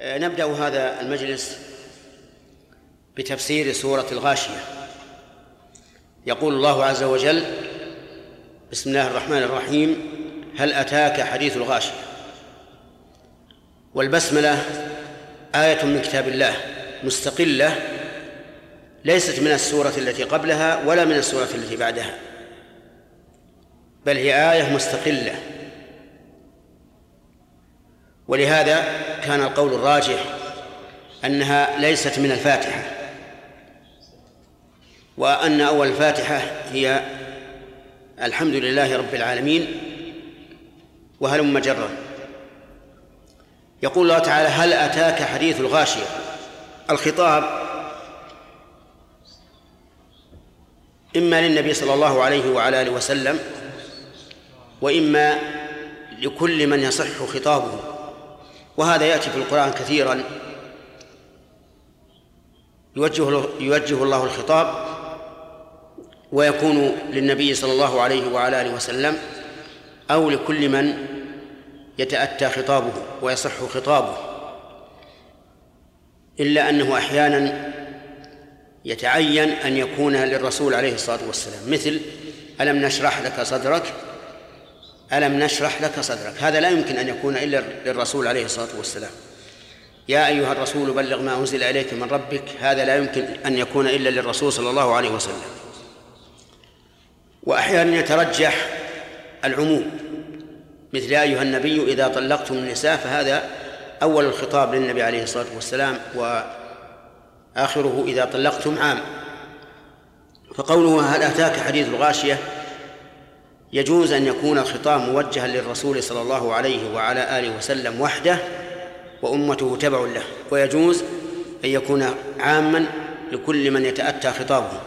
نبدأ هذا المجلس بتفسير سورة الغاشية. يقول الله عز وجل بسم الله الرحمن الرحيم هل أتاك حديث الغاشية؟ والبسملة آية من كتاب الله مستقلة ليست من السورة التي قبلها ولا من السورة التي بعدها بل هي آية مستقلة. ولهذا كان القول الراجح أنها ليست من الفاتحة وأن أول الفاتحة هي الحمد لله رب العالمين وهلم مجرا يقول الله تعالى هل أتاك حديث الغاشية؟ الخطاب إما للنبي صلى الله عليه وعلى آله وسلم وإما لكل من يصح خطابه. وهذا يأتي في القرآن كثيرا. يوجه يوجه الله الخطاب ويكون للنبي صلى الله عليه وعلى آله وسلم أو لكل من يتأتى خطابه ويصح خطابه. إلا أنه أحيانا يتعين أن يكون للرسول عليه الصلاة والسلام. مثل ألم نشرح لك صدرك؟ ألم نشرح لك صدرك؟ هذا لا يمكن أن يكون إلا للرسول عليه الصلاة والسلام. يا أيها الرسول بلغ ما أنزل إليك من ربك هذا لا يمكن أن يكون إلا للرسول صلى الله عليه وسلم. وأحيانا يترجح العموم مثل يا أيها النبي إذا طلقتم النساء فهذا أول الخطاب للنبي عليه الصلاة والسلام وآخره إذا طلقتم عام. فقوله هل أتاك حديث الغاشية؟ يجوز أن يكون الخطاب موجها للرسول صلى الله عليه وعلى آله وسلم وحده وأمته تبع له ويجوز أن يكون عاما لكل من يتأتى خطابه.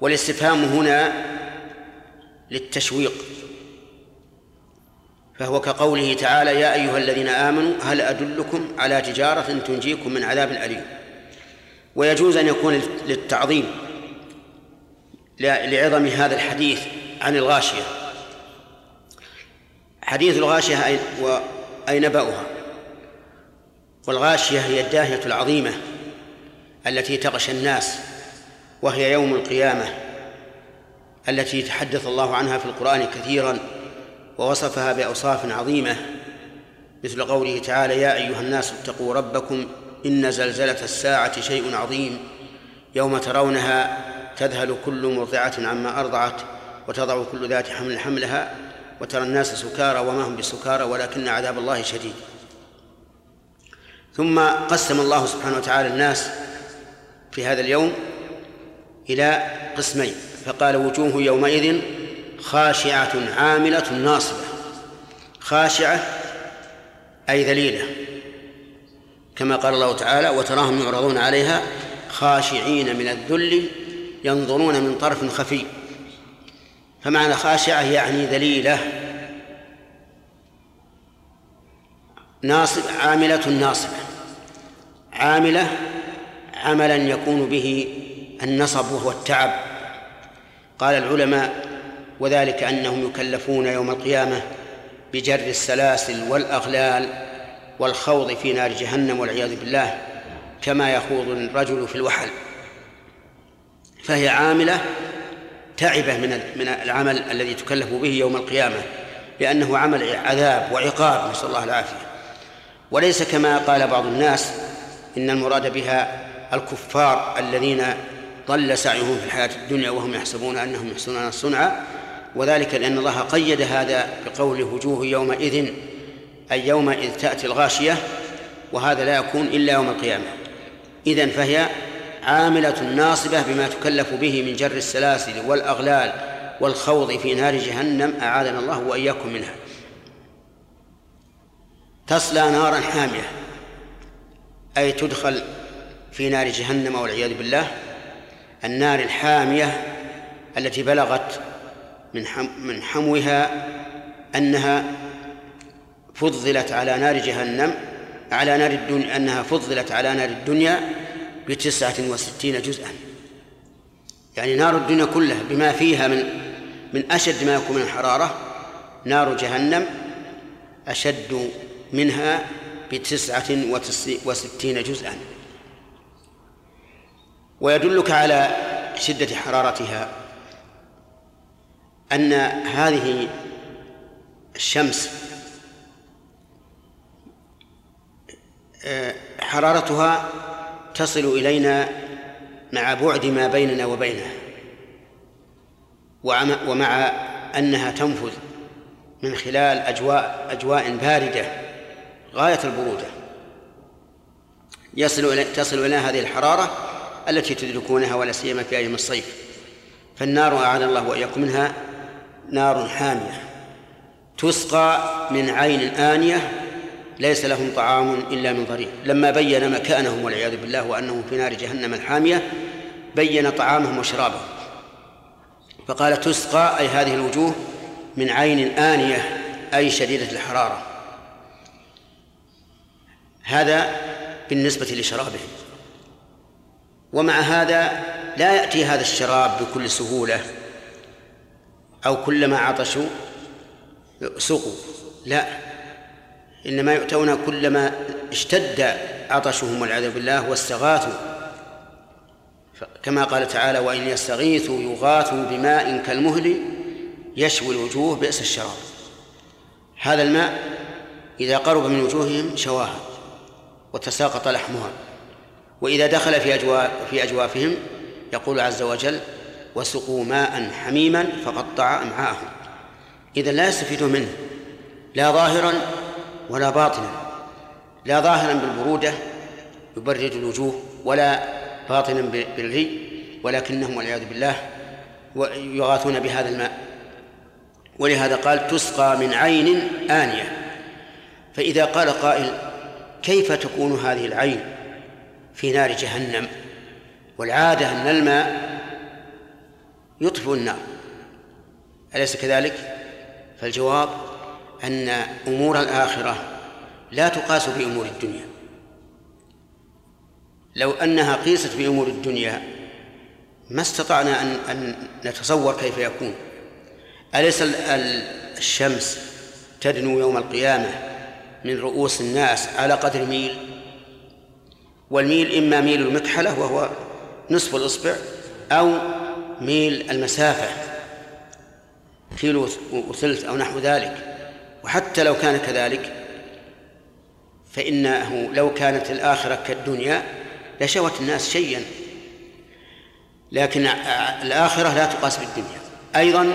والاستفهام هنا للتشويق فهو كقوله تعالى يا أيها الذين آمنوا هل أدلكم على تجارة تنجيكم من عذاب أليم؟ ويجوز أن يكون للتعظيم لعظم هذا الحديث عن الغاشية. حديث الغاشية أي, نبأها والغاشية هي الداهية العظيمة التي تغشى الناس وهي يوم القيامة التي تحدث الله عنها في القرآن كثيرا ووصفها بأوصاف عظيمة. مثل قوله تعالى يا أيها الناس اتقوا ربكم إن زلزلة الساعة شيء عظيم يوم ترونها تذهل كل مرضعة عما أرضعت وتضع كل ذات حمل حملها وترى الناس سكارى وما هم بسكارى ولكن عذاب الله شديد. ثم قسم الله سبحانه وتعالى الناس في هذا اليوم إلى قسمين. فقال وجوه يومئذ خاشعة عاملة ناصبة. خاشعة أي ذليلة. كما قال الله تعالى وتراهم يعرضون عليها خاشعين من الذل ينظرون من طرف خفي. فمعنى خاشعة يعني ذليلة. ناصب عاملة ناصبة. عاملة عملا يكون به النصب وهو التعب. قال العلماء وذلك أنهم يكلفون يوم القيامة بجر السلاسل والأغلال والخوض في نار جهنم والعياذ بالله كما يخوض الرجل في الوحل. فهي عاملة تعبة من من العمل الذي تكلف به يوم القيامة لأنه عمل عذاب وعقاب نسأل الله العافية. وليس كما قال بعض الناس إن المراد بها الكفار الذين ضل سعيهم في الحياة الدنيا وهم يحسبون أنهم يحسنون الصنعة وذلك لأن الله قيد هذا بقول وجوه يومئذ أي يومئذ تأتي الغاشية وهذا لا يكون إلا يوم القيامة. إذن فهي عاملة ناصبة بما تكلف به من جر السلاسل والأغلال والخوض في نار جهنم أعاذنا الله وإياكم منها. تصلى نارا حامية أي تدخل في نار جهنم والعياذ بالله. النار الحامية التي بلغت من من حموها أنها فضلت على نار جهنم على نار الدنيا أنها فضلت على نار الدنيا. بتسعة وستين جزءا. يعني نار الدنيا كلها بما فيها من من أشد ما يكون من الحرارة نار جهنم أشد منها بتسعة وستين جزءا. ويدلك على شدة حرارتها أن هذه الشمس آه، حرارتها تصل إلينا مع بعد ما بيننا وبينها. ومع أنها تنفذ من خلال أجواء أجواء باردة غاية البرودة. يصل إلى تصل إلينا هذه الحرارة التي تدركونها ولا سيما في أيام الصيف. فالنار أعاذنا الله وإياكم منها نار حامية تسقى من عين آنية ليس لهم طعام إلا من ضريع. لما بين مكانهم والعياذ بالله وأنهم في نار جهنم الحامية بين طعامهم وشرابهم. فقال تسقى أي هذه الوجوه من عين آنية أي شديدة الحرارة. هذا بالنسبة لشرابهم ومع هذا لا يأتي هذا الشراب بكل سهولة أو كلما عطشوا سقوا لا. إنما يؤتون كلما اشتد عطشهم والعياذ بالله واستغاثوا. كما قال تعالى وإن يستغيثوا يغاثوا بماء كالمهل يشوي الوجوه بئس الشراب. هذا الماء إذا قرب من وجوههم شواها وتساقط لحمها. وإذا دخل في أجواف في أجوافهم يقول عز وجل وسقوا ماء حميما فقطع أمعاءهم. إذا لا يستفيدون منه لا ظاهرا ولا باطنا لا ظاهرا بالبرودة يبرد الوجوه ولا باطنا بالري ولكنهم والعياذ بالله يغاثون بهذا الماء. ولهذا قال تسقى من عين آنية. فإذا قال قائل كيف تكون هذه العين في نار جهنم؟ والعادة أن الماء يطفئ النار. أليس كذلك؟ فالجواب أن أمور الآخرة لا تقاس بأمور الدنيا. لو أنها قيست بأمور الدنيا ما استطعنا أن أن نتصور كيف يكون. أليس الشمس تدنو يوم القيامة من رؤوس الناس على قدر ميل؟ والميل إما ميل المكحلة وهو نصف الإصبع أو ميل المسافة كيلو وثلث أو نحو ذلك. وحتى لو كان كذلك فإنه لو كانت الآخرة كالدنيا لشوت الناس شيئا. لكن الآخرة لا تقاس بالدنيا. أيضا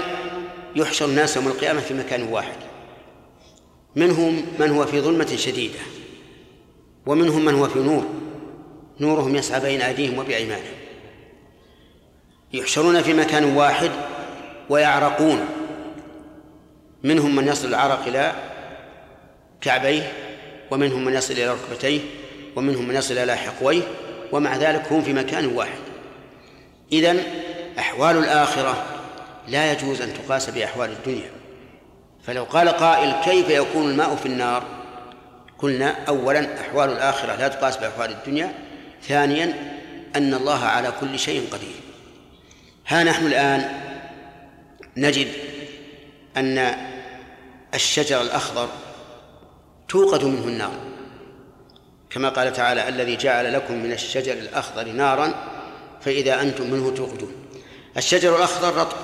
يحشر الناس يوم القيامة في مكان واحد. منهم من هو في ظلمة شديدة ومنهم من هو في نور. نورهم يسعى بين أيديهم وبأيمانهم. يحشرون في مكان واحد ويعرقون. منهم من يصل العرق إلى كعبيه ومنهم من يصل إلى ركبتيه ومنهم من يصل إلى حقويه ومع ذلك هم في مكان واحد. إذن أحوال الآخرة لا يجوز أن تقاس بأحوال الدنيا. فلو قال قائل كيف يكون الماء في النار؟ قلنا أولا أحوال الآخرة لا تقاس بأحوال الدنيا ثانيا أن الله على كل شيء قدير. ها نحن الآن نجد أن الشجر الأخضر توقد منه النار. كما قال تعالى الذي جعل لكم من الشجر الأخضر نارا فإذا أنتم منه توقدون. الشجر الأخضر رطب.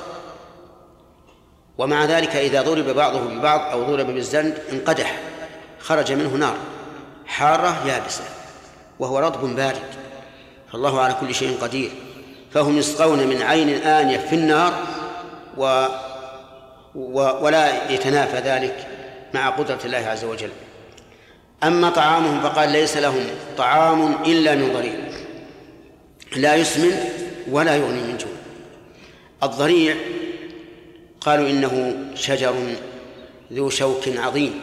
ومع ذلك إذا ضرب بعضه ببعض أو ضرب بالزند انقدح خرج منه نار حارة يابسة وهو رطب بارد. فالله على كل شيء قدير. فهم يسقون من عين آنية في النار و, ولا يتنافى ذلك مع قدرة الله عز وجل. أما طعامهم فقال ليس لهم طعام إلا من ضريع. لا يسمن ولا يغني من جوع. الضريع قالوا إنه شجر ذو شوك عظيم.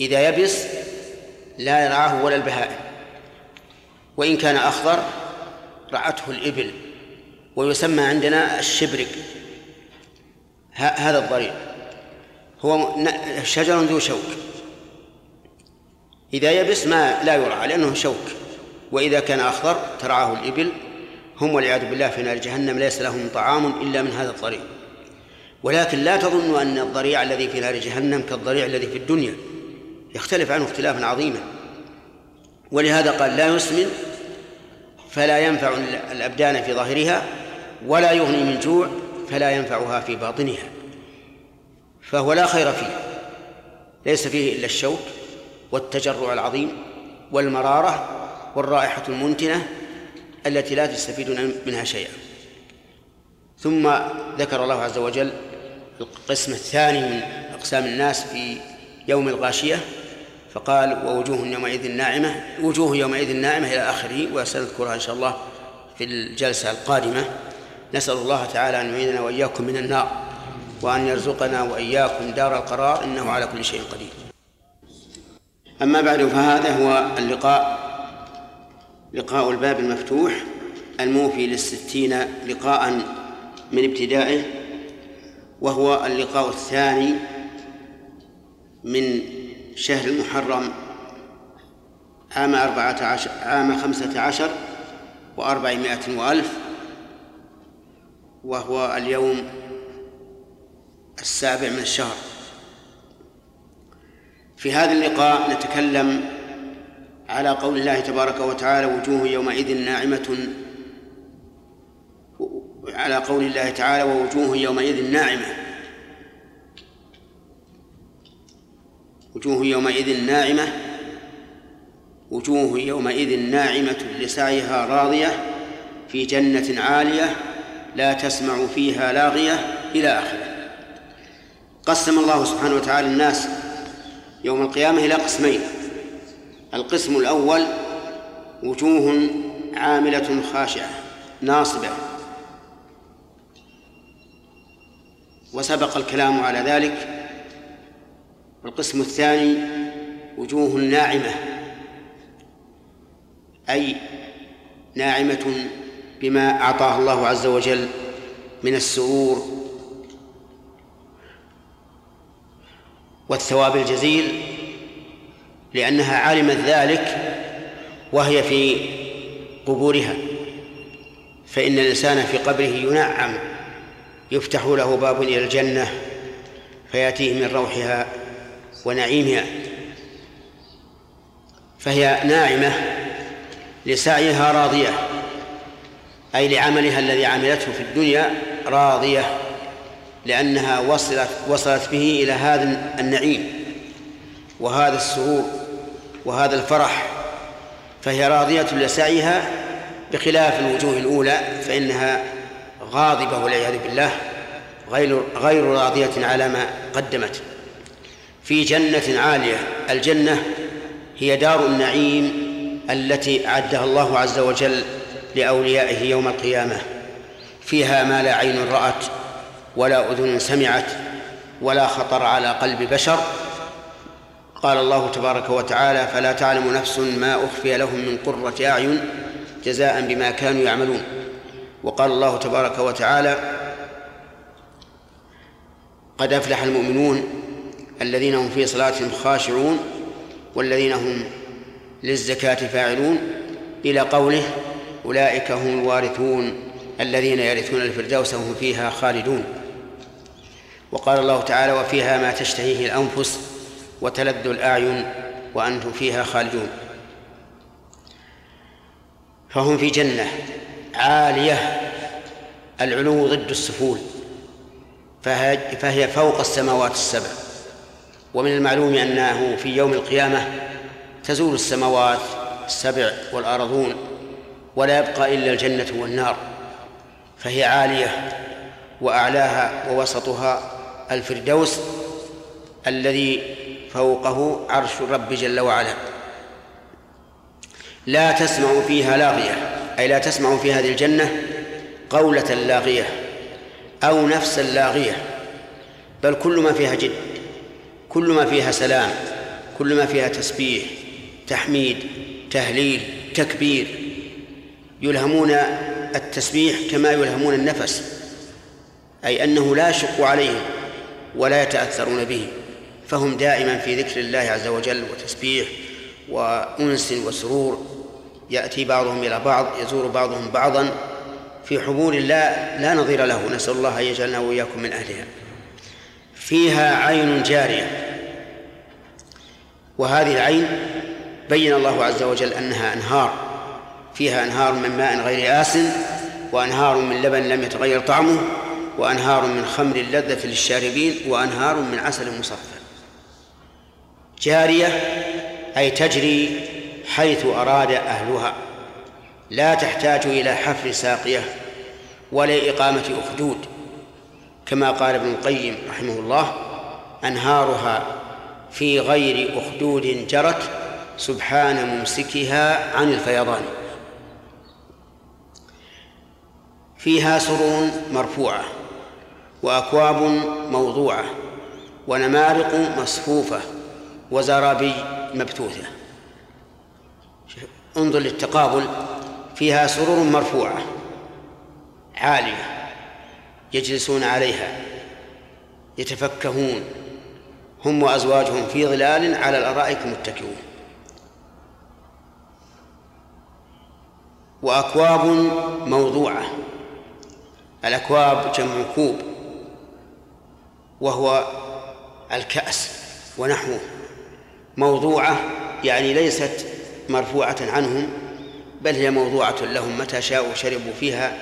إذا يبس لا يرعاه ولا البهائم. وإن كان أخضر رعته الإبل. ويسمى عندنا الشبرك هذا الضريع. هو شجر ذو شوك. إذا يبس ما لا يرعى لأنه شوك. وإذا كان أخضر ترعاه الإبل. هم والعياذ بالله في نار جهنم ليس لهم طعام إلا من هذا الضريع. ولكن لا تظنوا أن الضريع الذي في نار جهنم كالضريع الذي في الدنيا. يختلف عنه اختلافا عظيما. ولهذا قال لا يسمن فلا ينفع الأبدان في ظاهرها ولا يغني من جوع فلا ينفعها في باطنها فهو لا خير فيه. ليس فيه إلا الشوك والتجرع العظيم والمرارة والرائحة المنتنة التي لا تستفيدون منها شيئا. ثم ذكر الله عز وجل القسم الثاني من أقسام الناس في يوم الغاشية فقال ووجوه يومئذ ناعمة وجوه يومئذ ناعمة إلى آخره. وسنذكرها إن شاء الله في الجلسة القادمة. نسأل الله تعالى أن يعيذنا وإياكم من النار وأن يرزقنا وإياكم دار القرار إنه على كل شيء قدير. أما بعد فهذا هو اللقاء لقاء الباب المفتوح الموفي للستين لقاء من ابتدائه وهو اللقاء الثاني من شهر المحرم عام أربعة عشر عام خمسة عشر وأربعمائة وألف وهو اليوم السابع من الشهر. في هذا اللقاء نتكلم على قول الله تبارك وتعالى وجوه يومئذ ناعمة. على قول الله تعالى ووجوه يومئذ ناعمة. وجوه يومئذ ناعمة. وجوه يومئذ ناعمة لسعيها راضية في جنة عالية. لا تسمع فيها لاغية إلى آخره. قسم الله سبحانه وتعالى الناس يوم القيامة إلى قسمين. القسم الأول وجوه عاملة خاشعة ناصبة. وسبق الكلام على ذلك. القسم الثاني وجوه ناعمة أي ناعمة بما أعطاه الله عز وجل من السرور والثواب الجزيل لأنها علمت ذلك وهي في قبورها. فإن الإنسان في قبره ينعم يفتح له باب إلى الجنة فيأتيه من روحها ونعيمها. فهي ناعمة لسعيها راضية. أي لعملها الذي عملته في الدنيا راضية لأنها وصلت وصلت به إلى هذا النعيم وهذا السرور وهذا الفرح. فهي راضية لسعيها بخلاف الوجوه الأولى فإنها غاضبة والعياذ بالله غير غير راضية على ما قدمت. في جنة عالية الجنة هي دار النعيم التي أعدها الله عز وجل لأوليائه يوم القيامة. فيها ما لا عين رأت ولا أذن سمعت ولا خطر على قلب بشر. قال الله تبارك وتعالى فلا تعلم نفس ما أخفي لهم من قرة أعين جزاء بما كانوا يعملون. وقال الله تبارك وتعالى قد أفلح المؤمنون الذين هم في صلاتهم خاشعون والذين هم للزكاة فاعلون. إلى قوله أولئك هم الوارثون الذين يرثون الفردوس وهم فيها خالدون. وقال الله تعالى وفيها ما تشتهيه الأنفس وتلذ الأعين وأنتم فيها خالدون. فهم في جنة عالية العلو ضد السفول فهي فوق السماوات السبع. ومن المعلوم أنه في يوم القيامة تزول السماوات السبع والأرضون. ولا يبقى إلا الجنة والنار فهي عالية وأعلاها ووسطها الفردوس الذي فوقه عرش الرب جل وعلا. لا تسمع فيها لاغية أي لا تسمع في هذه الجنة قولة لاغية أو نفسا لاغية بل كل ما فيها جد كل ما فيها سلام كل ما فيها تسبيح تحميد تهليل تكبير يلهمون التسبيح كما يلهمون النفس أي أنه لا يشق عليهم ولا يتأثرون به فهم دائما في ذكر الله عز وجل وتسبيح وأنس وسرور يأتي بعضهم إلى بعض يزور بعضهم بعضا في حبور لا لا نظير له نسأل الله أن يجعلنا وإياكم من أهلها. فيها عين جارية وهذه العين بين الله عز وجل أنها أنهار. فيها أنهار من ماء غير آسن وأنهار من لبن لم يتغير طعمه وأنهار من خمر لذة للشاربين وأنهار من عسل مصفى. جارية أي تجري حيث أراد أهلها. لا تحتاج إلى حفر ساقية ولا إقامة أخدود. كما قال ابن القيم رحمه الله أنهارها في غير أخدود جرت سبحان ممسكها عن الفيضان. فيها سرور مرفوعة وأكواب موضوعة ونمارق مصفوفة وزرابي مبثوثة. انظر للتقابل فيها سرور مرفوعة عالية يجلسون عليها يتفكهون. هم وأزواجهم في ظلال على الأرائك متكئون. وأكواب موضوعة الأكواب جمع كوب وهو الكأس ونحوه. موضوعة يعني ليست مرفوعة عنهم بل هي موضوعة لهم متى شاءوا شربوا فيها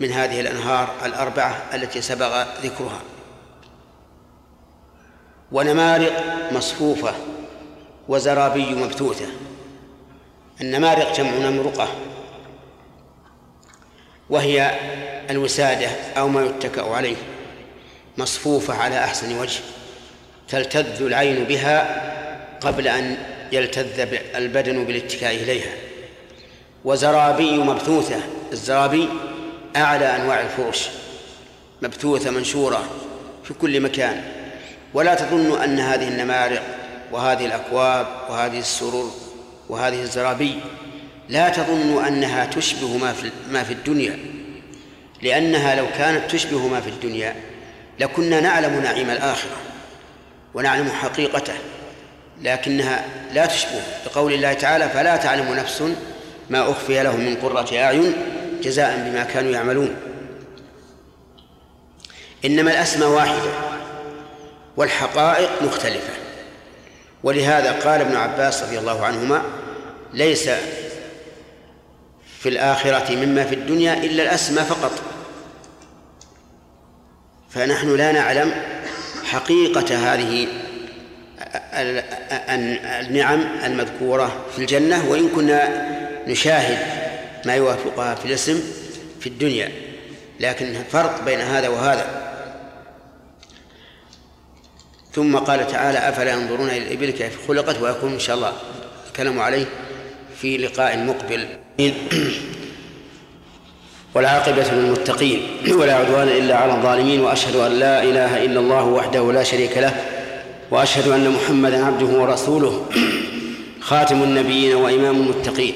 من هذه الأنهار الأربعة التي سبق ذكرها. ونمارق مصفوفة وزرابي مبثوثة. النمارق جمع نمرقة وهي الوسادة أو ما يتكأ عليه مصفوفة على أحسن وجه تلتذ العين بها قبل أن يلتذ البدن بالاتكاء إليها. وزرابي مبثوثة الزرابي أعلى أنواع الفرش مبثوثة منشورة في كل مكان. ولا تظن أن هذه النمارق وهذه الأكواب وهذه السرور وهذه الزرابي لا تظن أنها تشبه ما في ما في الدنيا. لأنها لو كانت تشبه ما في الدنيا لكنا نعلم نعيم الآخرة ونعلم حقيقته لكنها لا تشبه. بقول الله تعالى فلا تعلم نفس ما أخفي لهم من قرة أعين جزاء بما كانوا يعملون. إنما الأسماء واحدة والحقائق مختلفة. ولهذا قال ابن عباس رضي الله عنهما ليس في الآخرة مما في الدنيا إلا الأسماء فقط. فنحن لا نعلم حقيقة هذه النعم المذكورة في الجنة وإن كنا نشاهد ما يوافقها في الاسم في الدنيا. لكن فرق بين هذا وهذا. ثم قال تعالى أفلا ينظرون إلى الإبل كيف خلقت؟ ويكون إن شاء الله الكلام عليه في لقاء مقبل. والعاقبة للمتقين. ولا عدوان إلا على الظالمين وأشهد أن لا إله إلا الله وحده لا شريك له وأشهد أن محمدا عبده ورسوله. خاتم النبيين وإمام المتقين.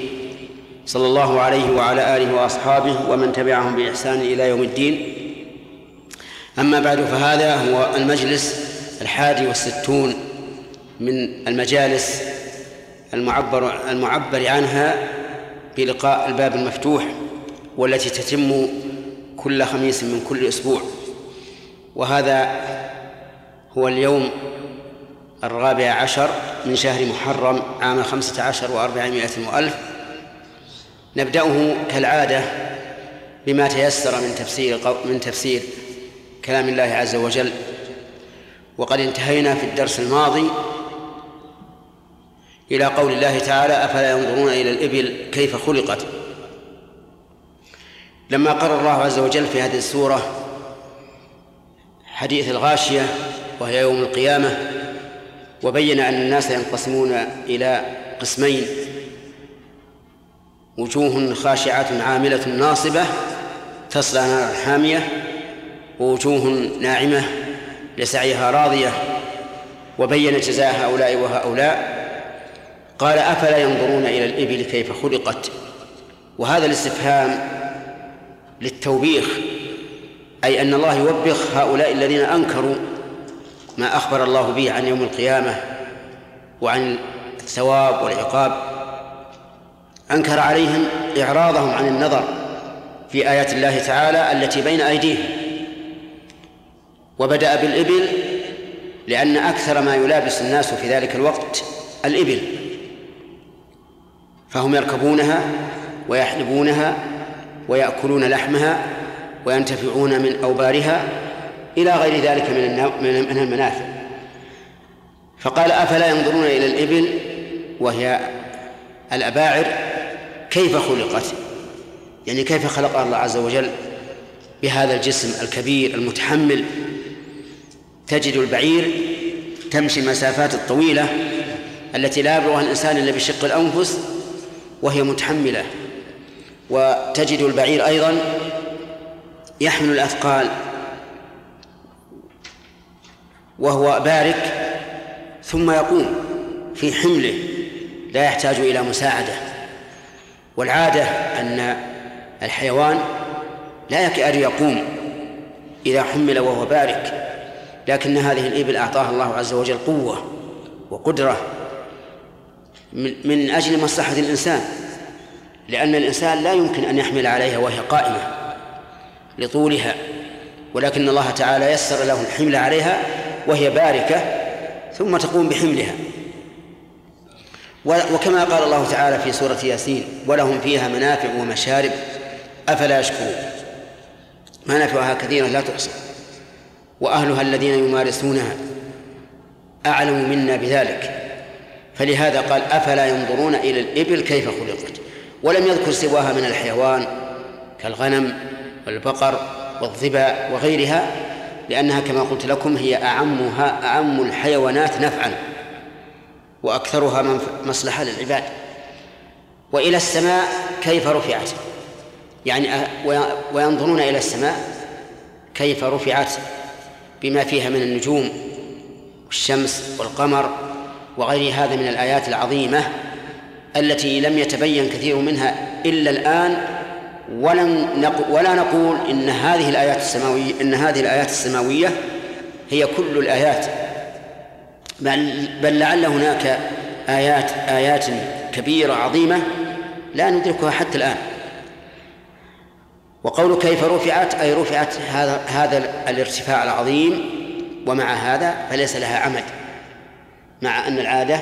صلى الله عليه وعلى آله وأصحابه ومن تبعهم بإحسان إلى يوم الدين. أما بعد فهذا هو المجلس الحادي والستون من المجالس المعبر المعبر عنها بلقاء الباب المفتوح والتي تتم كل خميس من كل أسبوع. وهذا هو اليوم الرابع عشر من شهر محرم عام خمسة عشر وأربعمائة وألف. نبدأه كالعادة بما تيسر من تفسير من تفسير كلام الله عز وجل. وقد انتهينا في الدرس الماضي إلى قول الله تعالى أفلا ينظرون إلى الإبل كيف خلقت؟ لما قرر الله عز وجل في هذه السورة حديث الغاشية وهي يوم القيامة وبين أن الناس ينقسمون إلى قسمين وجوه خاشعة عاملة ناصبة تصلى نار حامية ووجوه ناعمة لسعيها راضية وبين جزاء هؤلاء وهؤلاء قال أفلا ينظرون إلى الإبل كيف خلقت؟ وهذا الاستفهام للتوبيخ أي أن الله يوبخ هؤلاء الذين أنكروا ما أخبر الله به عن يوم القيامة وعن الثواب والعقاب. أنكر عليهم إعراضهم عن النظر في آيات الله تعالى التي بين أيديهم. وبدأ بالإبل لأن أكثر ما يلابس الناس في ذلك الوقت الإبل. فهم يركبونها ويحلبونها ويأكلون لحمها وينتفعون من أوبارها إلى غير ذلك من من المنافع. فقال أفلا ينظرون إلى الإبل وهي الأباعر كيف خلقت؟ يعني كيف خلقها الله عز وجل بهذا الجسم الكبير المتحمل؟ تجد البعير تمشي المسافات الطويلة التي لا يبلغها الإنسان إلا بشق الأنفس وهي متحملة. وتجد البعير أيضا يحمل الأثقال. وهو بارك ثم يقوم في حمله. لا يحتاج إلى مساعدة. والعادة أن الحيوان لا يكاد يقوم إذا حمل وهو بارك لكن هذه الإبل أعطاها الله عز وجل قوة وقدرة. من أجل مصلحة الإنسان لأن الإنسان لا يمكن أن يحمل عليها وهي قائمة لطولها ولكن الله تعالى يسر له الحمل عليها وهي باركة ثم تقوم بحملها. وكما قال الله تعالى في سورة ياسين ولهم فيها منافع ومشارب أفلا يشكرون. منافعها كثيرة لا تحصى. وأهلها الذين يمارسونها أعلم منا بذلك. فلهذا قال أفلا ينظرون إلى الإبل كيف خلقت؟ ولم يذكر سواها من الحيوان كالغنم والبقر والظباء وغيرها لأنها كما قلت لكم هي أعمها أعم الحيوانات نفعا وأكثرها مصلحة للعباد. وإلى السماء كيف رفعت؟ يعني وينظرون إلى السماء كيف رفعت؟ بما فيها من النجوم والشمس والقمر وغير هذا من الآيات العظيمة التي لم يتبين كثير منها إلا الآن ولن ولا نقول إن هذه الآيات السماوية إن هذه الآيات السماوية هي كل الآيات. بل, بل لعل هناك آيات آيات كبيرة عظيمة لا ندركها حتى الآن. وقول كيف رفعت أي رفعت هذا هذا الارتفاع العظيم ومع هذا فليس لها عمد. مع أن العادة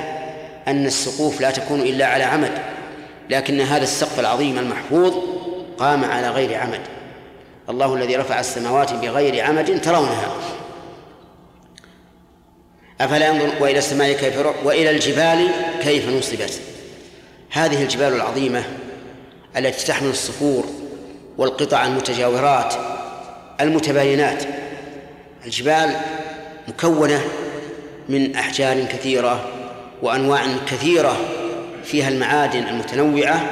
أن السقوف لا تكون إلا على عمد لكن هذا السقف العظيم المحفوظ قام على غير عمد. الله الذي رفع السماوات بغير عمد ترونها. أفلا ينظر وإلى السماء كيف وإلى الجبال كيف نصبت؟ هذه الجبال العظيمة التي تحمل الصخور والقطع المتجاورات المتباينات. الجبال مكونة من أحجار كثيرة وأنواع كثيرة فيها المعادن المتنوعة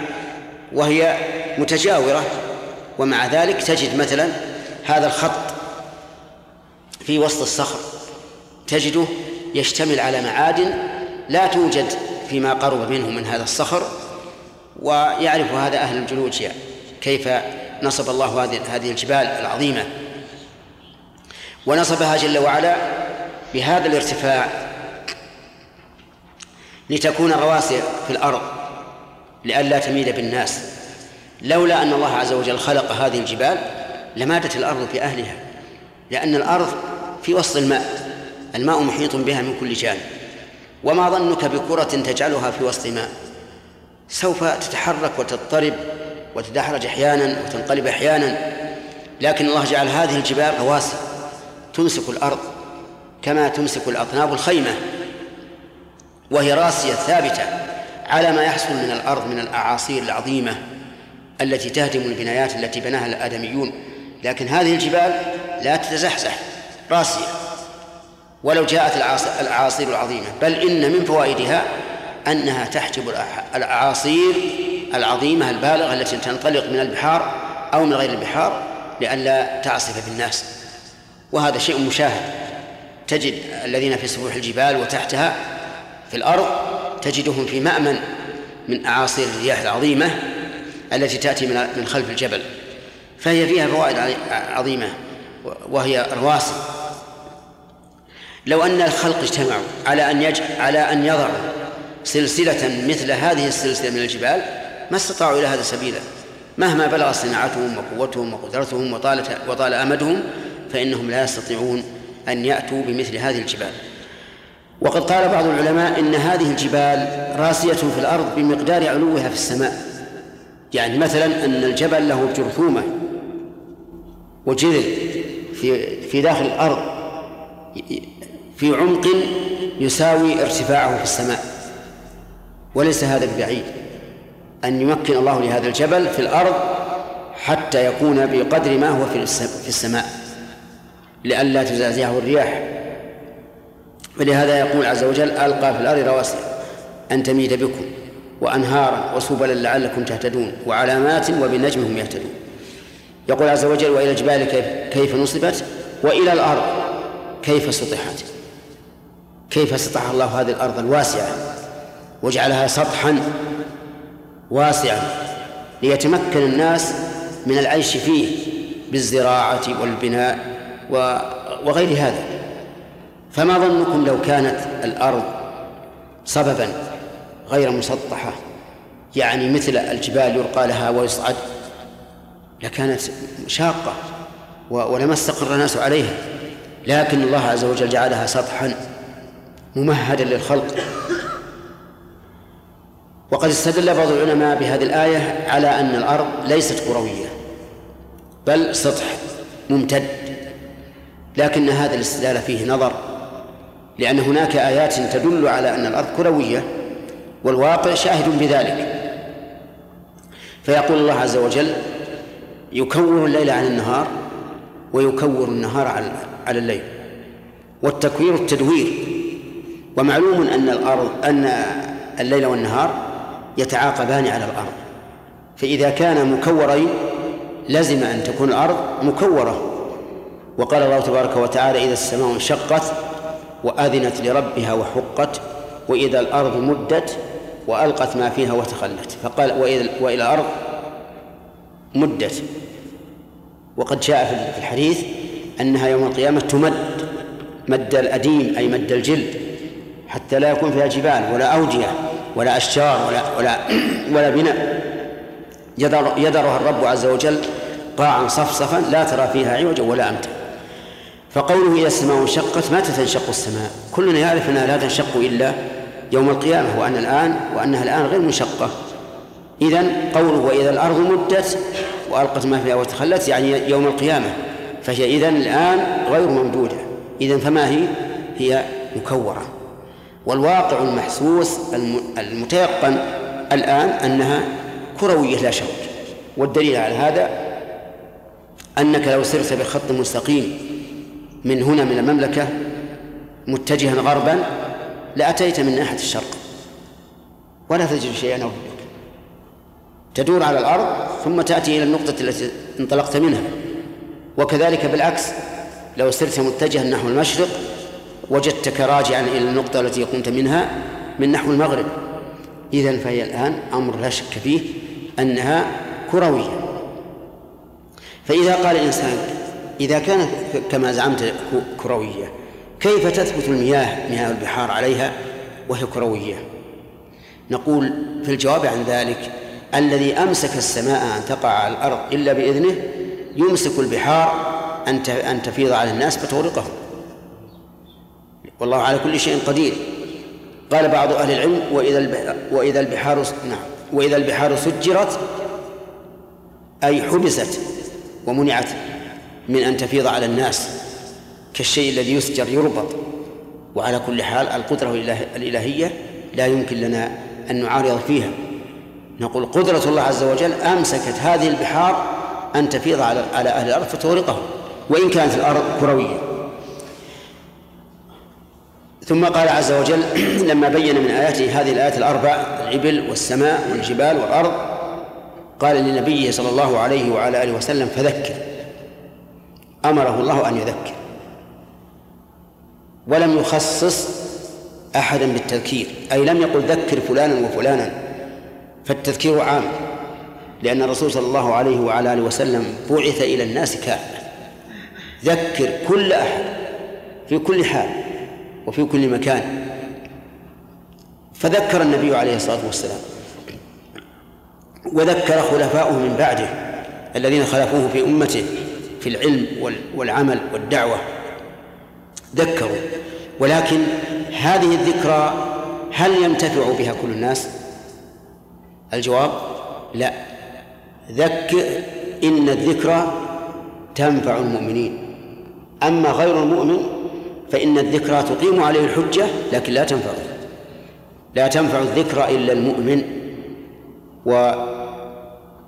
وهي متجاورة ومع ذلك تجد مثلا هذا الخط في وسط الصخر تجده يشتمل على معادن لا توجد فيما قرب منه من هذا الصخر ويعرف هذا أهل الجيولوجيا كيف نصب الله هذه الجبال العظيمة. ونصبها جل وعلا بهذا الارتفاع لتكون رواسي في الأرض لئلا تميل بالناس. لولا أن الله عز وجل خلق هذه الجبال لماتت الأرض في أهلها لأن الأرض في وسط الماء الماء محيط بها من كل جانب. وما ظنك بكرة تجعلها في وسط ماء سوف تتحرك وتضطرب وتدحرج أحيانا وتنقلب أحيانا لكن الله جعل هذه الجبال رواسي تمسك الأرض كما تمسك الأطناب الخيمة وهي راسية ثابتة على ما يحصل من الأرض من الأعاصير العظيمة التي تهدم البنايات التي بناها الآدميون. لكن هذه الجبال لا تتزحزح راسية ولو جاءت الأعاصير العظيمة. بل إن من فوائدها أنها تحجب الأعاصير العظيمة البالغة التي تنطلق من البحار أو من غير البحار لئلا تعصف بالناس. وهذا شيء مشاهد. تجد الذين في سفوح الجبال وتحتها في الأرض تجدهم في مأمن من أعاصير الرياح العظيمة التي تأتي من خلف الجبل. فهي فيها فوائد عظيمة وهي رواسي لو أن الخلق اجتمعوا على أن يج... على أن يضعوا سلسلة مثل هذه السلسلة من الجبال ما استطاعوا إلى هذا سبيلا. مهما بلغ صناعتهم وقوتهم وقدرتهم وطالت وطال أمدهم فإنهم لا يستطيعون أن يأتوا بمثل هذه الجبال. وقد قال بعض العلماء إن هذه الجبال راسية في الأرض بمقدار علوها في السماء. يعني مثلا أن الجبل له جرثومة وجذر في في داخل الأرض في عمق يساوي ارتفاعه في السماء. وليس هذا ببعيد. أن يمكن الله لهذا الجبل في الأرض حتى يكون بقدر ما هو في السماء. لئلا تزعزعه الرياح. فلهذا يقول عز وجل ألقى في الأرض رواسي أن تميد بكم وأنهارا وسبلا لعلكم تهتدون وعلامات وبالنجم هم يهتدون. يقول عز وجل وإلى الجبال كيف, كيف نصبت؟ وإلى الأرض كيف سطحت؟ كيف سطح الله هذه الأرض الواسعة؟ وجعلها سطحا واسعا ليتمكن الناس من العيش فيه بالزراعة والبناء وغير هذا. فما ظنكم لو كانت الأرض صببا غير مسطحة يعني مثل الجبال يرقى لها ويصعد لكانت شاقة ولما استقر الناس عليها. لكن الله عز وجل جعلها سطحا ممهدا للخلق. وقد استدل بعض العلماء بهذه الآية على أن الأرض ليست كروية بل سطح ممتد. لكن هذا الاستدلال فيه نظر لأن هناك آيات تدل على أن الأرض كروية والواقع شاهد بذلك. فيقول الله عز وجل يكور الليل عن النهار ويكور النهار على الليل. والتكوير التدوير. ومعلوم أن الأرض أن الليل والنهار يتعاقبان على الأرض. فإذا كان مكورين لزم أن تكون الأرض مكورة. وقال الله تبارك وتعالى إذا السماء انشقت وأذنت لربها وحقت وإذا الأرض مدت وألقت ما فيها وتخلت. فقال وإذا وإلى الأرض مدت. وقد جاء في الحديث أنها يوم القيامة تمد مد الأديم أي مد الجلد حتى لا يكون فيها جبال ولا أودية ولا أشجار ولا ولا ولا بناء. يذر يذرها الرب عز وجل قاعا صفصفا لا ترى فيها عوجا ولا أمتا. فقوله إذا السماء انشقت متى تنشق السماء؟ كلنا يعرف أنها لا تنشق إلا يوم القيامة وأن الآن وأنها الآن غير منشقة. إذا قوله وإذا الأرض مدت وألقت ما فيها وتخلت يعني يوم القيامة. فهي إذا الآن غير ممدودة. إذا فما هي؟ هي مكورة. والواقع المحسوس المتيقن الآن أنها كروية لا شك. والدليل على هذا أنك لو سرت بخط مستقيم من هنا من المملكة متجها غربا لأتيت من ناحية الشرق. ولا تجد شيئا أو تدور على الأرض ثم تأتي إلى النقطة التي انطلقت منها. وكذلك بالعكس لو سرت متجها نحو المشرق وجدتك راجعا إلى النقطة التي قمت منها من نحو المغرب. إذا فهي الآن أمر لا شك فيه أنها كروية. فإذا قال الإنسان إذا كانت كما زعمت كروية كيف تثبت المياه مياه البحار عليها وهي كروية؟ نقول في الجواب عن ذلك الذي أمسك السماء أن تقع على الأرض إلا بإذنه يمسك البحار أن تفيض على الناس فتغرقهم. والله على كل شيء قدير. قال بعض أهل العلم وإذا وإذا البحار نعم وإذا البحار سجرت أي حبست ومنعت من أن تفيض على الناس كالشيء الذي يسجر يربط. وعلى كل حال القدرة الإلهية لا يمكن لنا أن نعارض فيها. نقول قدرة الله عز وجل أمسكت هذه البحار أن تفيض على على أهل الأرض فتغرقهم وإن كانت الأرض كروية. ثم قال عز وجل لما بين من آياته هذه الآيات الأربع الإبل والسماء والجبال والأرض قال لنبيه صلى الله عليه وعلى آله وسلم فذكر. أمره الله أن يذكر. ولم يخصص أحدا بالتذكير. أي لم يقل ذكر فلانا وفلانا فالتذكير عام لأن الرسول صلى الله عليه وعلى آله وسلم بعث إلى الناس كافة. ذكر كل أحد في كل حال وفي كل مكان. فذكر النبي عليه الصلاة والسلام. وذكر خلفاؤه من بعده الذين خلفوه في أمته. في العلم والعمل والدعوة. ذكروا. ولكن هذه الذكرى هل ينتفع بها كل الناس؟ الجواب لا. ذكر إن الذكرى تنفع المؤمنين. أما غير المؤمن فإن الذكرى تقيم عليه الحجة لكن لا تنفع. لا تنفع الذكرى إلا المؤمن.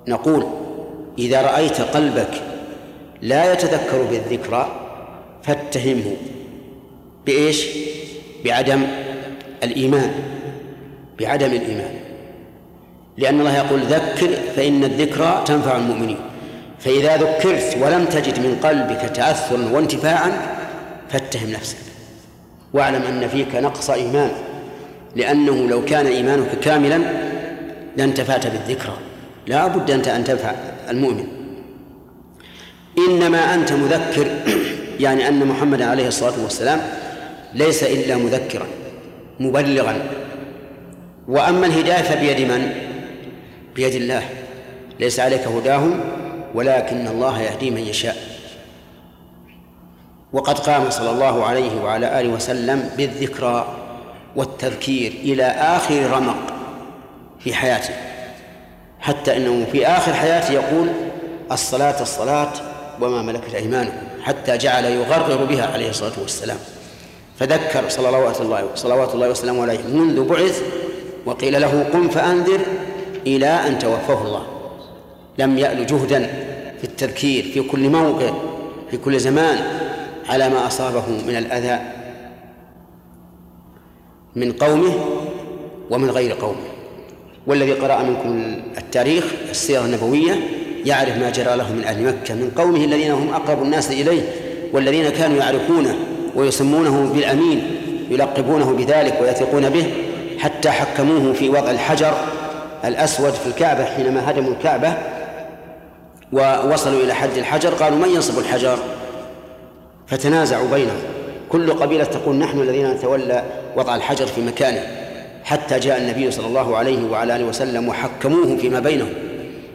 ونقول إذا رأيت قلبك لا يتذكر بالذكرى فاتهمه. بإيش؟ بعدم الإيمان. بعدم الإيمان. لأن الله يقول ذكر فإن الذكرى تنفع المؤمنين. فإذا ذكرت ولم تجد من قلبك تأثرا وانتفاعا فاتهم نفسك. واعلم أن فيك نقص إيمان. لأنه لو كان إيمانك كاملا لانتفعت بالذكرى. لا بد أن تنفع المؤمن. إنما أنت مذكر يعني أن محمد عليه الصلاة والسلام ليس إلا مذكرا مبلغا. وأما الهداية فبيد من؟ بيد الله. ليس عليك هداهم ولكن الله يهدي من يشاء. وقد قام صلى الله عليه وعلى آله وسلم بالذكرى والتذكير إلى آخر رمق في حياته. حتى إنه في آخر حياته يقول الصلاة الصلاة وما ملكت ايمانكم حتى جعل يغرغر بها عليه الصلاة والسلام. فذكر صلوات الله صلوات الله وسلامه عليه منذ بعث وقيل له قم فأنذر إلى أن توفاه الله. لم يأل جهدا في التذكير في كل موقع في كل زمان على ما أصابه من الأذى من قومه ومن غير قومه. والذي قرأ منكم التاريخ السيرة النبوية يعرف ما جرى له من أهل مكة من قومه الذين هم أقرب الناس إليه والذين كانوا يعرفونه ويسمونه بالأمين يلقبونه بذلك ويثقون به حتى حكموه في وضع الحجر الأسود في الكعبة حينما هدموا الكعبة ووصلوا إلى حد الحجر قالوا من ينصب الحجر؟ فتنازعوا بينهم. كل قبيلة تقول نحن الذين نتولى وضع الحجر في مكانه. حتى جاء النبي صلى الله عليه وعلى آله وسلم وحكموه فيما بينهم.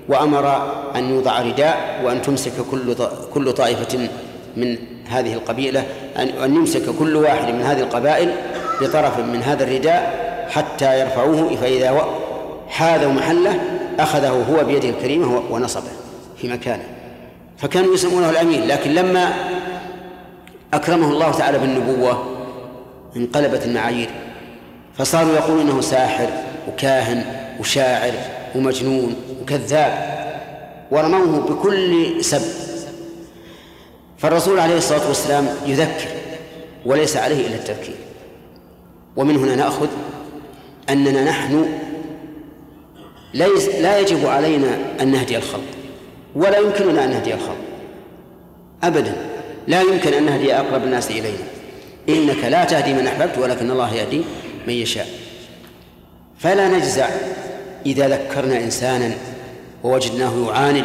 وأمر أن يوضع رداء وأن تمسك كل كل طائفة من هذه القبيلة أن أن يمسك كل واحد من هذه القبائل بطرف من هذا الرداء حتى يرفعوه فإذا حاذوا محله أخذه هو بيده الكريمة ونصبه في مكانه. فكانوا يسمونه الأمين لكن لما أكرمه الله تعالى بالنبوة انقلبت المعايير فصاروا يقولون إنه ساحر وكاهن وشاعر ومجنون. وكذاب ورموه بكل سب. فالرسول عليه الصلاة والسلام يذكر وليس عليه إلا التذكير. ومن هنا نأخذ أننا نحن ليس لا يجب علينا أن نهدي الخلق ولا يمكننا أن نهدي الخلق. ابدا لا يمكن أن نهدي أقرب الناس إلينا. إنك لا تهدي من أحببت ولكن الله يهدي من يشاء. فلا نجزع إذا ذكرنا إنسانا ووجدناه يعاند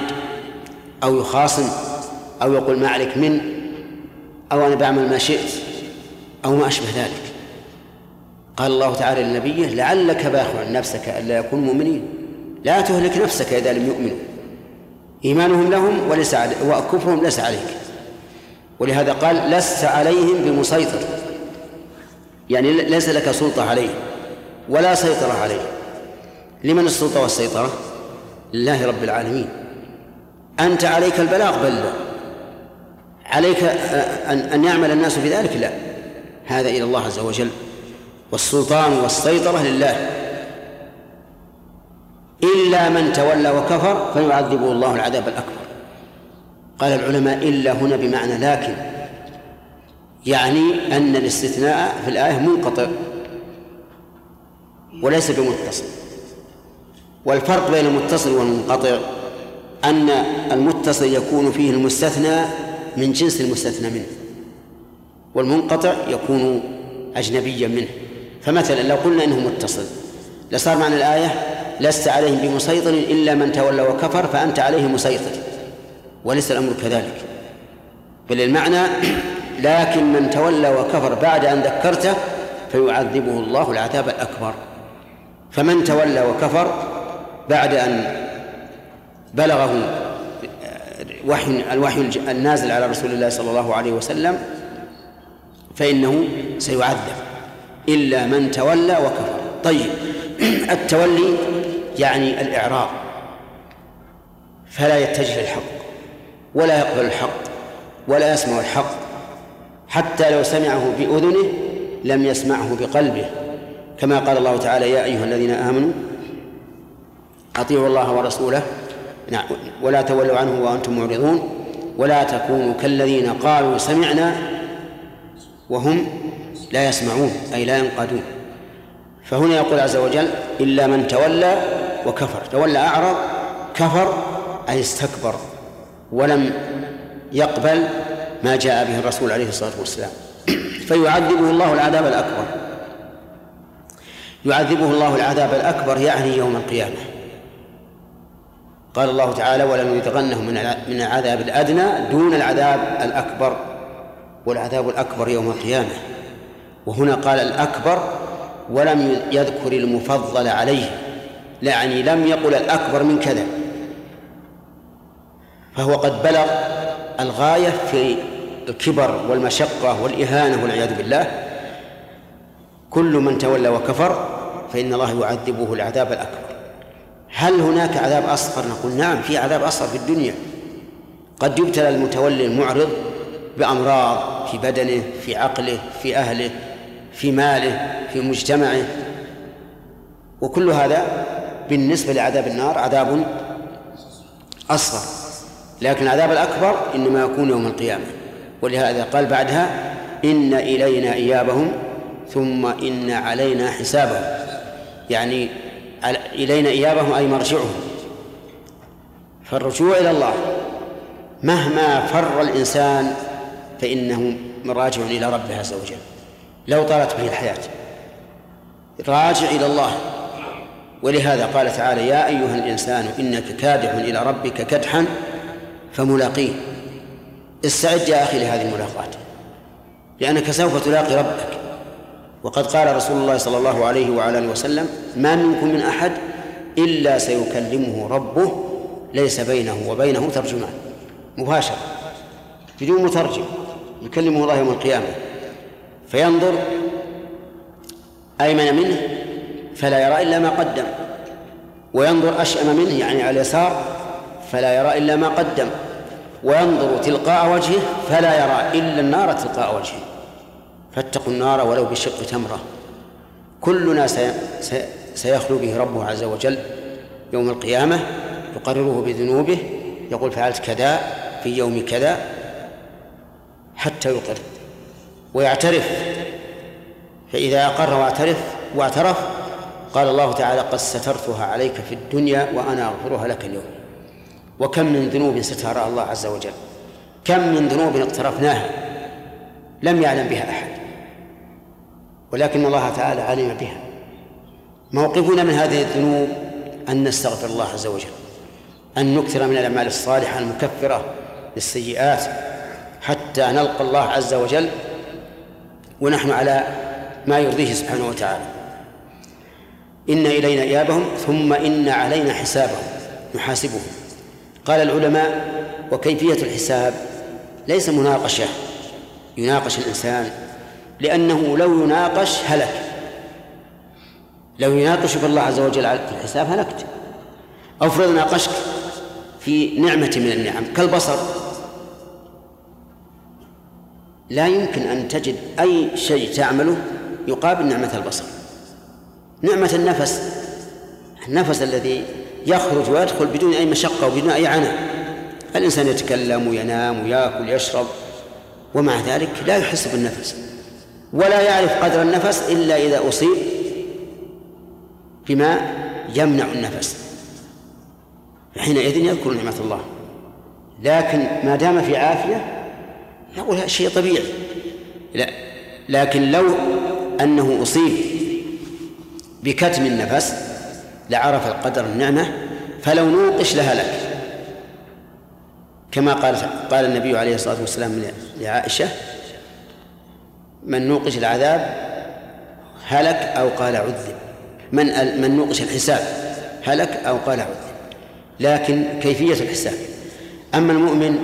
أو يخاصم أو يقول ما عليك من أو أنا بعمل ما شئت أو ما أشبه ذلك. قال الله تعالى لنبيه لعلك باخع نفسك ألا يكونوا مؤمنين. لا تهلك نفسك إذا لم يؤمنوا. إيمانهم لهم وليس وكفرهم ليس عليك. ولهذا قال لست عليهم بمسيطر. يعني ليس لك سلطة عليه ولا سيطرة عليه لمن السلطة والسيطرة؟ لله رب العالمين. أنت عليك البلاغ بلغ عليك أن يعمل الناس بذلك لا. هذا إلى الله عز وجل. والسلطان والسيطرة لله. إلا من تولى وكفر فيعذبه الله العذاب الأكبر. قال العلماء إلا هنا بمعنى لكن. يعني أن الاستثناء في الآية منقطع. وليس بمتصل. والفرق بين المتصل والمنقطع أن المتصل يكون فيه المستثنى من جنس المستثنى منه والمنقطع يكون أجنبيا منه. فمثلا لو قلنا إنه متصل لصار معنى الآية لست عليهم بمسيطر إلا من تولى وكفر فأنت عليه مسيطر. وليس الأمر كذلك. بل المعنى لكن من تولى وكفر بعد أن ذكرته فيعذبه الله العذاب الأكبر. فمن تولى وكفر بعد أن بلغه وحي الوحي النازل على رسول الله صلى الله عليه وسلم فإنه سيعذب إلا من تولى وكفر. طيب التولي يعني الإعراض فلا يتجه للحق ولا يقبل الحق ولا يسمع الحق حتى لو سمعه بأذنه لم يسمعه بقلبه كما قال الله تعالى يا أيها الذين آمنوا أطيعوا الله ورسوله. نعم. ولا تولوا عنه وأنتم معرضون. ولا تكونوا كالذين قالوا سمعنا وهم لا يسمعون أي لا ينقادون. فهنا يقول عز وجل إلا من تولى وكفر. تولى أعرض كفر أي استكبر. ولم يقبل ما جاء به الرسول عليه الصلاة والسلام. فيعذبه الله العذاب الأكبر. يعذبه الله العذاب الأكبر يعني يوم القيامة. قال الله تعالى ولنذيقنهم من من العذاب الأدنى دون العذاب الأكبر والعذاب الأكبر يوم القيامة. وهنا قال الأكبر ولم يذكر المفضل عليه يعني لم يقل الأكبر من كذا فهو قد بلغ الغاية في الكبر والمشقة والإهانة والعياذ بالله. كل من تولى وكفر فإن الله يعذبه العذاب الأكبر. هل هناك عذاب أصغر؟ نقول نعم في عذاب أصغر في الدنيا. قد يبتلى المتولي المعرض بأمراض في بدنه في عقله في أهله في ماله في مجتمعه. وكل هذا بالنسبة لعذاب النار عذاب أصغر. لكن العذاب الأكبر إنما يكون يوم القيامة. ولهذا قال بعدها إن إلينا إيابهم ثم إن علينا حسابهم. يعني إلينا إيابهم أي مرجعهم. فالرجوع إلى الله. مهما فر الإنسان فإنه راجع إلى ربه عز وجل. لو طالت به الحياة. راجع إلى الله. ولهذا قال تعالى يا أيها الإنسان إنك كادح إلى ربك كدحا فملاقيه. استعد يا أخي لهذه الملاقاة. لأنك سوف تلاقي ربك. وقد قال رسول الله صلى الله عليه وعلى آله وسلم ما منكم من أحد إلا سيكلمه ربه ليس بينه وبينه ترجمان. مباشرة. بدون مترجم. يكلمه الله يوم القيامة. فينظر أيمن منه فلا يرى إلا ما قدم. وينظر أشأم منه يعني على اليسار فلا يرى إلا ما قدم. وينظر تلقاء وجهه فلا يرى إلا النار تلقاء وجهه. فاتقوا النار ولو بشق تمرة. كلنا سيخلو به ربه عز وجل يوم القيامة يقرره بذنوبه يقول فعلت كذا في يوم كذا حتى يقر. ويعترف. فإذا أقر واعترف واعترف قال الله تعالى قد سترتها عليك في الدنيا وأنا أغفرها لك اليوم. وكم من ذنوب سترها الله عز وجل. كم من ذنوب اقترفناها. لم يعلم بها أحد. ولكن الله تعالى علم بها. موقفنا من هذه الذنوب أن نستغفر الله عز وجل أن نكثر من الأعمال الصالحة المكفرة للسيئات حتى نلقى الله عز وجل ونحن على ما يرضيه سبحانه وتعالى. إن إلينا إيابهم ثم إن علينا حسابهم نحاسبهم. قال العلماء وكيفية الحساب؟ ليس مناقشة يناقش الإنسان لأنه لو يناقش هلك. لو يناقشك الله عز وجل على الحساب هلكت. أو افرض ناقشك في نعمة من النعم كالبصر. لا يمكن أن تجد أي شيء تعمله يقابل نعمة البصر. نعمة النفس. النفس الذي يخرج ويدخل بدون أي مشقة وبدون أي عناء. الإنسان يتكلم وينام ويأكل ويشرب. ومع ذلك لا يحس بالنفس. ولا يعرف قدر النفس إلا إذا أصيب بما يمنع النفس. حينئذ يذكر نعمة الله. لكن ما دام في عافية يقول هذا شيء طبيعي. لا لكن لو أنه أصيب بكتم النفس لعرف قدر النعمة فلو نوقش لهلك كما قال قال النبي عليه الصلاة والسلام لعائشة من نوقش العذاب هلك أو قال عذب. من من نوقش الحساب هلك أو قال عذب. لكن كيفية الحساب؟ أما المؤمن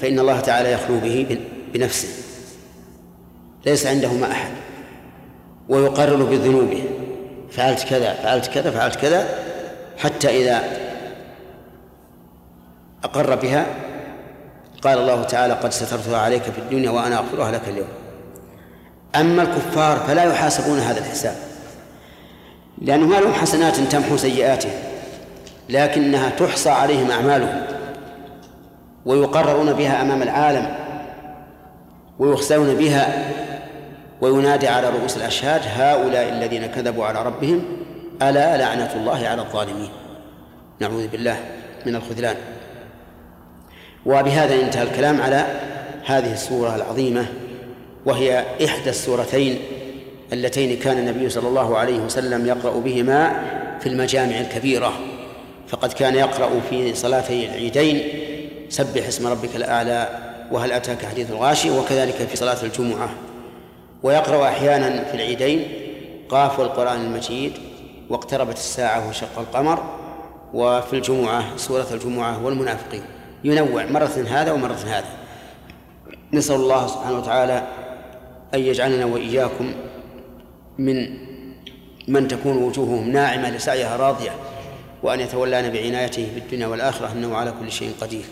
فإن الله تعالى يخلو به بنفسه. ليس عنده ما أحد. ويقرر بذنوبه. فعلت كذا فعلت كذا فعلت كذا حتى إذا أقر بها قال الله تعالى قد سترتها عليك في الدنيا وأنا أغفرها لك اليوم. أما الكفار فلا يحاسبون هذا الحساب لأنه ما لهم حسنات تمحو سيئاتهم لكنها تحصى عليهم أعمالهم ويقررون بها أمام العالم ويخزون بها وينادي على رؤوس الأشهاد هؤلاء الذين كذبوا على ربهم ألا لعنة الله على الظالمين؟ نعوذ بالله من الخذلان. وبهذا انتهى الكلام على هذه السورة العظيمة. وهي إحدى السورتين اللتين كان النبي صلى الله عليه وسلم يقرأ بهما في المجامع الكبيرة. فقد كان يقرأ في صلاتي العيدين سبح اسم ربك الأعلى وهل أتاك حديث الغاشي وكذلك في صلاة الجمعة. ويقرأ أحيانا في العيدين قاف والقرآن المجيد واقتربت الساعة وشق القمر. وفي الجمعة سورة الجمعة والمنافقين. ينوع مرة هذا ومرة هذا. نسأل الله سبحانه وتعالى أن يجعلنا وإياكم من من تكون وجوههم ناعمة لسعيها راضية وأن يتولانا بعنايته في الدنيا والآخرة إنه على كل شيء قدير.